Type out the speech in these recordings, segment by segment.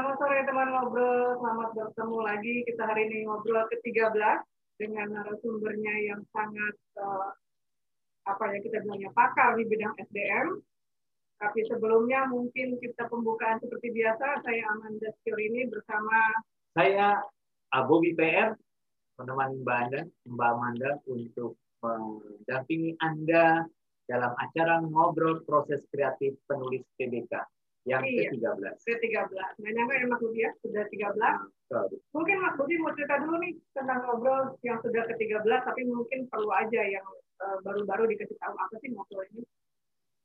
Selamat sore teman ngobrol, selamat bertemu lagi. Kita hari ini ngobrol ke-13 dengan narasumbernya yang sangat uh, apa ya kita bilangnya pakar di bidang SDM. Tapi sebelumnya mungkin kita pembukaan seperti biasa. Saya Amanda ini bersama saya Abu BPR menemani Mbak Anda, Mbak Amanda untuk mendampingi Anda dalam acara ngobrol proses kreatif penulis PBK yang iya, ke-13. Ke-13. Nah, nyangka ya Mas Budi ya, sudah 13. Nah, mungkin Mas Budi mau cerita dulu nih tentang ngobrol yang sudah ke-13, tapi mungkin perlu aja yang eh, baru-baru dikasih tahu apa sih ngobrol ini.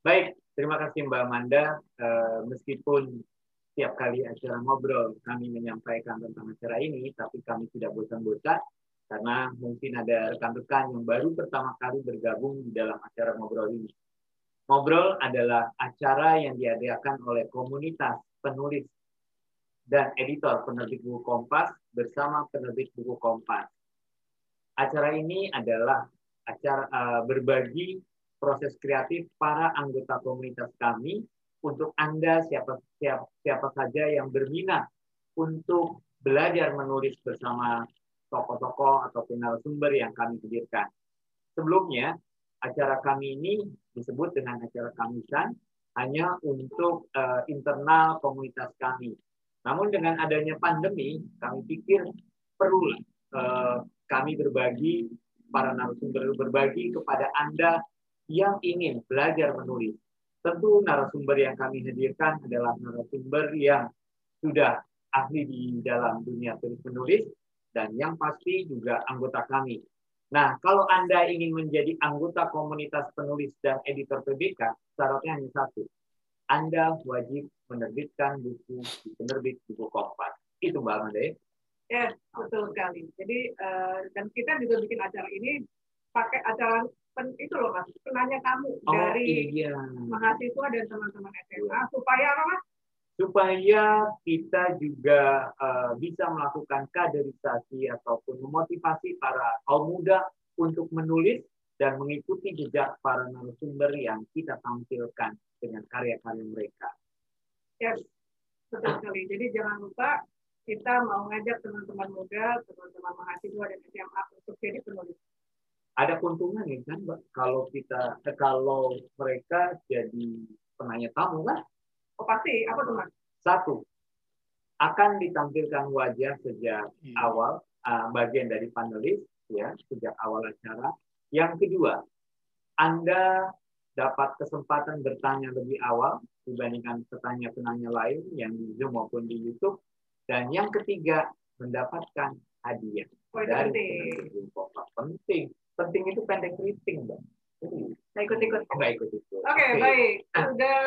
Baik, terima kasih Mbak Amanda. Uh, meskipun setiap kali acara ngobrol kami menyampaikan tentang acara ini, tapi kami tidak bosan-bosan karena mungkin ada rekan-rekan yang baru pertama kali bergabung di dalam acara ngobrol ini. Ngobrol adalah acara yang diadakan oleh komunitas penulis dan editor penerbit buku Kompas bersama penerbit buku Kompas. Acara ini adalah acara uh, berbagi proses kreatif para anggota komunitas kami untuk Anda siapa siapa, siapa saja yang berminat untuk belajar menulis bersama tokoh-tokoh ataupun narasumber yang kami hadirkan. Sebelumnya, acara kami ini disebut dengan acara kamisan hanya untuk uh, internal komunitas kami. Namun dengan adanya pandemi, kami pikir perlu uh, kami berbagi para narasumber berbagi kepada Anda yang ingin belajar menulis. Tentu narasumber yang kami hadirkan adalah narasumber yang sudah ahli di dalam dunia tulis menulis dan yang pasti juga anggota kami Nah, kalau Anda ingin menjadi anggota komunitas penulis dan editor PBK, syaratnya hanya satu. Anda wajib menerbitkan buku di penerbit buku Kompas. Itu Mbak Amanda ya? Ya, betul sekali. Jadi, uh, dan kita juga bikin acara ini pakai acara pen, itu loh mas, penanya kamu oh, dari iya. mahasiswa dan teman-teman SMA supaya apa mas? Supaya kita juga uh, bisa melakukan kaderisasi ataupun memotivasi para kaum muda untuk menulis dan mengikuti jejak para narasumber yang kita tampilkan dengan karya-karya mereka. Ya, betul sekali. Jadi jangan lupa kita mau ngajak teman-teman muda, teman-teman mahasiswa dan SMA untuk jadi penulis. Ada keuntungan ya kan, Mbak? Kalau kita, kalau mereka jadi penanya tamu kan? Oh pasti, apa tuh mas? Satu, akan ditampilkan wajah sejak hmm. awal uh, bagian dari panelis ya sejak awal acara. Yang kedua, Anda dapat kesempatan bertanya lebih awal dibandingkan petanya-penanya lain yang di Zoom maupun di YouTube. Dan yang ketiga, mendapatkan hadiah oh, dari penting. Penting itu pendek keriting, Mbak. Nah, ikut-ikut. Nggak ikut-ikut. Oke, okay, okay. baik. Sudah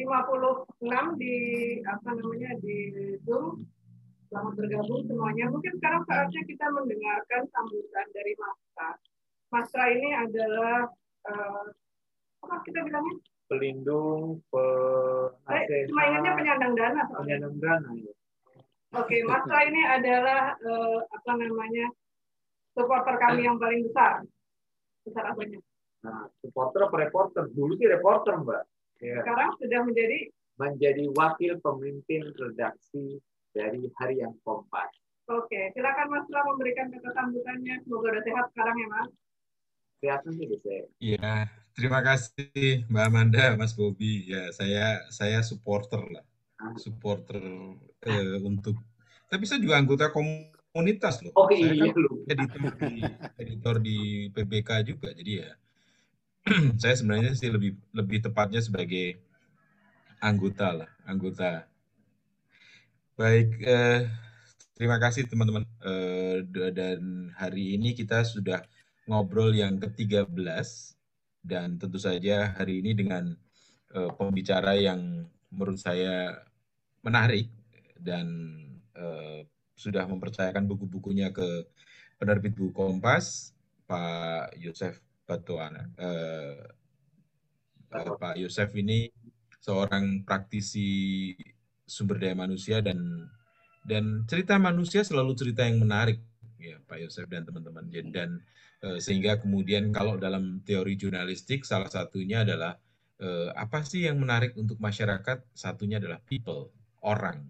56 di apa namanya di Zoom. Selamat bergabung semuanya. Mungkin sekarang saatnya kita mendengarkan sambutan dari Mastra. Mastra ini adalah uh, apa kita bilangnya? Pelindung, penasehat. Eh, cuma ingatnya penyandang dana. Soalnya. Penyandang dana. Ya. Oke, okay, Mastra ini adalah uh, apa namanya supporter kami yang paling besar. Besar apanya? Nah, supporter apa reporter? Dulu sih reporter, Mbak. Ya. Sekarang sudah menjadi menjadi wakil pemimpin redaksi dari Harian Kompas. Oke, silakan Mas Pra memberikan kata sambutannya. Semoga sudah sehat sekarang ya Mas. Sehat nih saya. Iya, terima kasih Mbak Amanda, Mas Bobi. Ya, saya saya supporter lah, ah. supporter eh, untuk. Tapi saya juga anggota komunitas loh. Oke, saya iya kan editor di editor di PBK juga, jadi ya saya sebenarnya sih lebih lebih tepatnya sebagai anggota lah, anggota. Baik, eh, terima kasih teman-teman. Eh, dan hari ini kita sudah ngobrol yang ke-13 dan tentu saja hari ini dengan eh, pembicara yang menurut saya menarik dan eh, sudah mempercayakan buku-bukunya ke penerbit buku Kompas, Pak Yosef Batuana. Uh, uh, Pak Yosef ini seorang praktisi sumber daya manusia dan dan cerita manusia selalu cerita yang menarik ya Pak Yosef dan teman-teman dan uh, sehingga kemudian kalau dalam teori jurnalistik salah satunya adalah uh, apa sih yang menarik untuk masyarakat satunya adalah people orang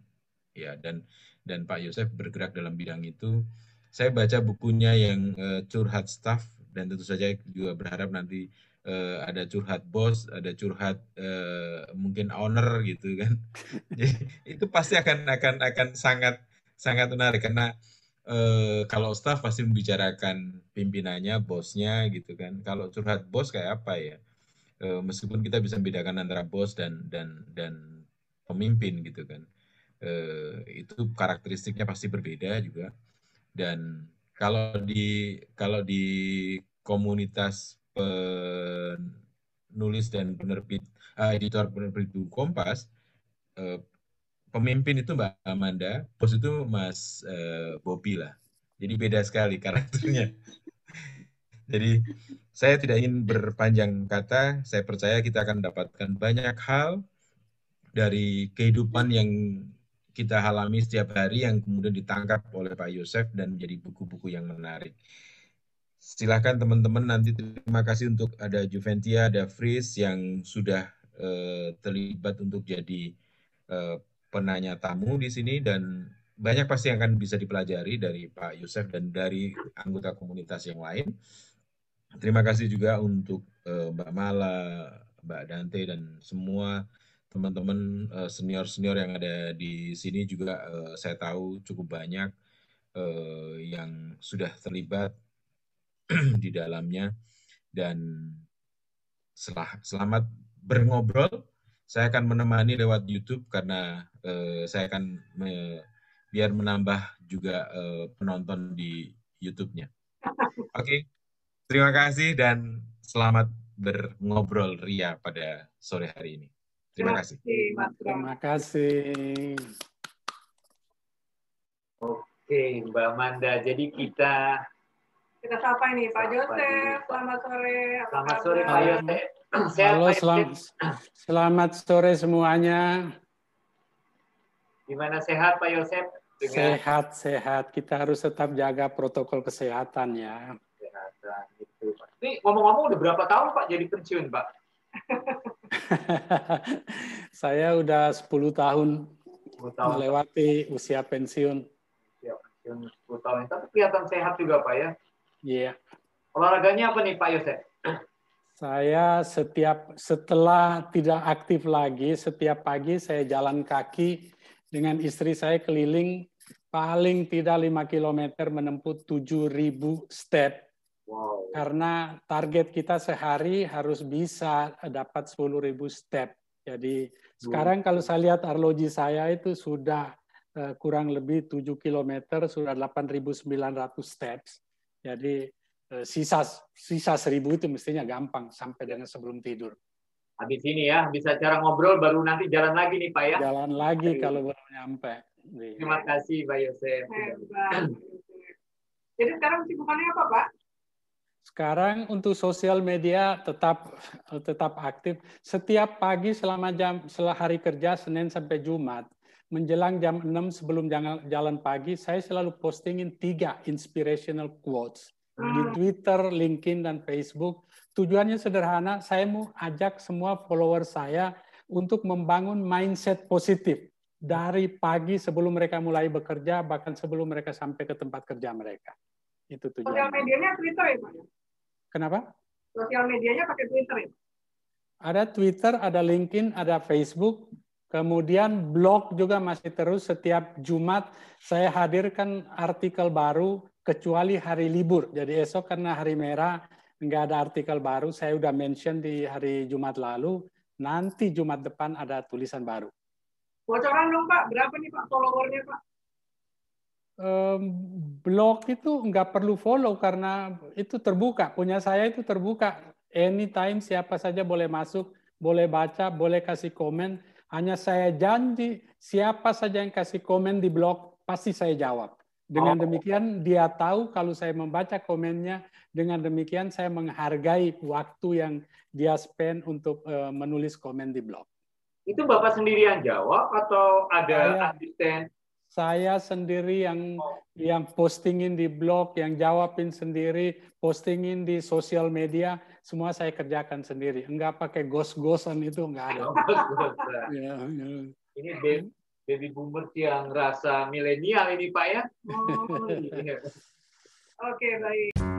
ya dan dan Pak Yosef bergerak dalam bidang itu. Saya baca bukunya yang uh, curhat staff dan tentu saja juga berharap nanti uh, ada curhat bos, ada curhat uh, mungkin owner gitu kan. Jadi itu pasti akan akan akan sangat sangat menarik karena uh, kalau staff pasti membicarakan pimpinannya, bosnya gitu kan. Kalau curhat bos kayak apa ya? Uh, meskipun kita bisa membedakan antara bos dan dan dan pemimpin gitu kan eh, itu karakteristiknya pasti berbeda juga dan kalau di kalau di komunitas penulis dan penerbit uh, editor penerbit Kompas uh, pemimpin itu Mbak Amanda bos itu Mas uh, Bobby lah. Jadi beda sekali karakternya. Jadi saya tidak ingin berpanjang kata saya percaya kita akan mendapatkan banyak hal dari kehidupan yang kita alami setiap hari yang kemudian ditangkap oleh Pak Yosef dan menjadi buku-buku yang menarik. Silahkan teman-teman nanti terima kasih untuk ada Juventia, ada Fris yang sudah uh, terlibat untuk jadi uh, penanya tamu di sini dan banyak pasti yang akan bisa dipelajari dari Pak Yosef dan dari anggota komunitas yang lain. Terima kasih juga untuk uh, Mbak Mala, Mbak Dante dan semua teman-teman uh, senior-senior yang ada di sini juga uh, saya tahu cukup banyak uh, yang sudah terlibat di dalamnya dan setelah selamat berngobrol saya akan menemani lewat YouTube karena uh, saya akan me, biar menambah juga uh, penonton di YouTube-nya. Oke, okay. terima kasih dan selamat berngobrol Ria pada sore hari ini. Terima kasih. Terima kasih. Oke, Mbak Amanda. Jadi kita kita sapa ini Pak Joseph. Selamat sore. Selamat sore Pak Joseph. Halo, selamat, selamat sore semuanya. Gimana sehat Pak Yosef? Dengan... Sehat, sehat. Kita harus tetap jaga protokol kesehatan ya. Kesehatan itu. Ini ngomong-ngomong udah berapa tahun Pak jadi pensiun Pak? saya udah 10 tahun, 10 tahun melewati usia pensiun. Usia pensiun 10 tahun. Tapi kelihatan sehat juga Pak ya? Iya. Yeah. Olahraganya apa nih Pak Yosef? Saya setiap setelah tidak aktif lagi, setiap pagi saya jalan kaki dengan istri saya keliling paling tidak 5 km menempuh 7.000 step Wow. Karena target kita sehari harus bisa dapat 10.000 step. Jadi wow. sekarang kalau saya lihat arloji saya itu sudah uh, kurang lebih 7 km, sudah 8.900 steps. Jadi uh, sisa sisa 1.000 itu mestinya gampang sampai dengan sebelum tidur. Habis ini ya, bisa cara ngobrol baru nanti jalan lagi nih Pak ya. Jalan lagi Ayo. kalau baru nyampe. Terima kasih Pak Yosef. Jadi sekarang sibukannya apa Pak? Sekarang untuk sosial media tetap tetap aktif. Setiap pagi selama jam setelah hari kerja Senin sampai Jumat, menjelang jam 6 sebelum jalan pagi, saya selalu postingin tiga inspirational quotes di hmm. Twitter, LinkedIn, dan Facebook. Tujuannya sederhana, saya mau ajak semua follower saya untuk membangun mindset positif dari pagi sebelum mereka mulai bekerja, bahkan sebelum mereka sampai ke tempat kerja mereka. Itu tujuan. Sosial medianya Twitter ya, Pak? Kenapa? Sosial medianya pakai Twitter ya? Ada Twitter, ada LinkedIn, ada Facebook. Kemudian blog juga masih terus setiap Jumat saya hadirkan artikel baru kecuali hari libur. Jadi esok karena hari merah nggak ada artikel baru. Saya udah mention di hari Jumat lalu. Nanti Jumat depan ada tulisan baru. Bocoran dong Pak, berapa nih Pak followernya Pak? Blog itu nggak perlu follow karena itu terbuka. Punya saya itu terbuka. Anytime siapa saja boleh masuk, boleh baca, boleh kasih komen. Hanya saya janji siapa saja yang kasih komen di blog pasti saya jawab. Dengan oh. demikian dia tahu kalau saya membaca komennya. Dengan demikian saya menghargai waktu yang dia spend untuk uh, menulis komen di blog. Itu Bapak sendiri yang jawab atau ada asisten? Saya sendiri yang yang postingin di blog, yang jawabin sendiri, postingin di sosial media, semua saya kerjakan sendiri. Enggak pakai gos-gosan itu enggak ada. ya, ya. Ini baby boomers yang rasa milenial ini Pak ya. Oh, Iya. Oke, baik.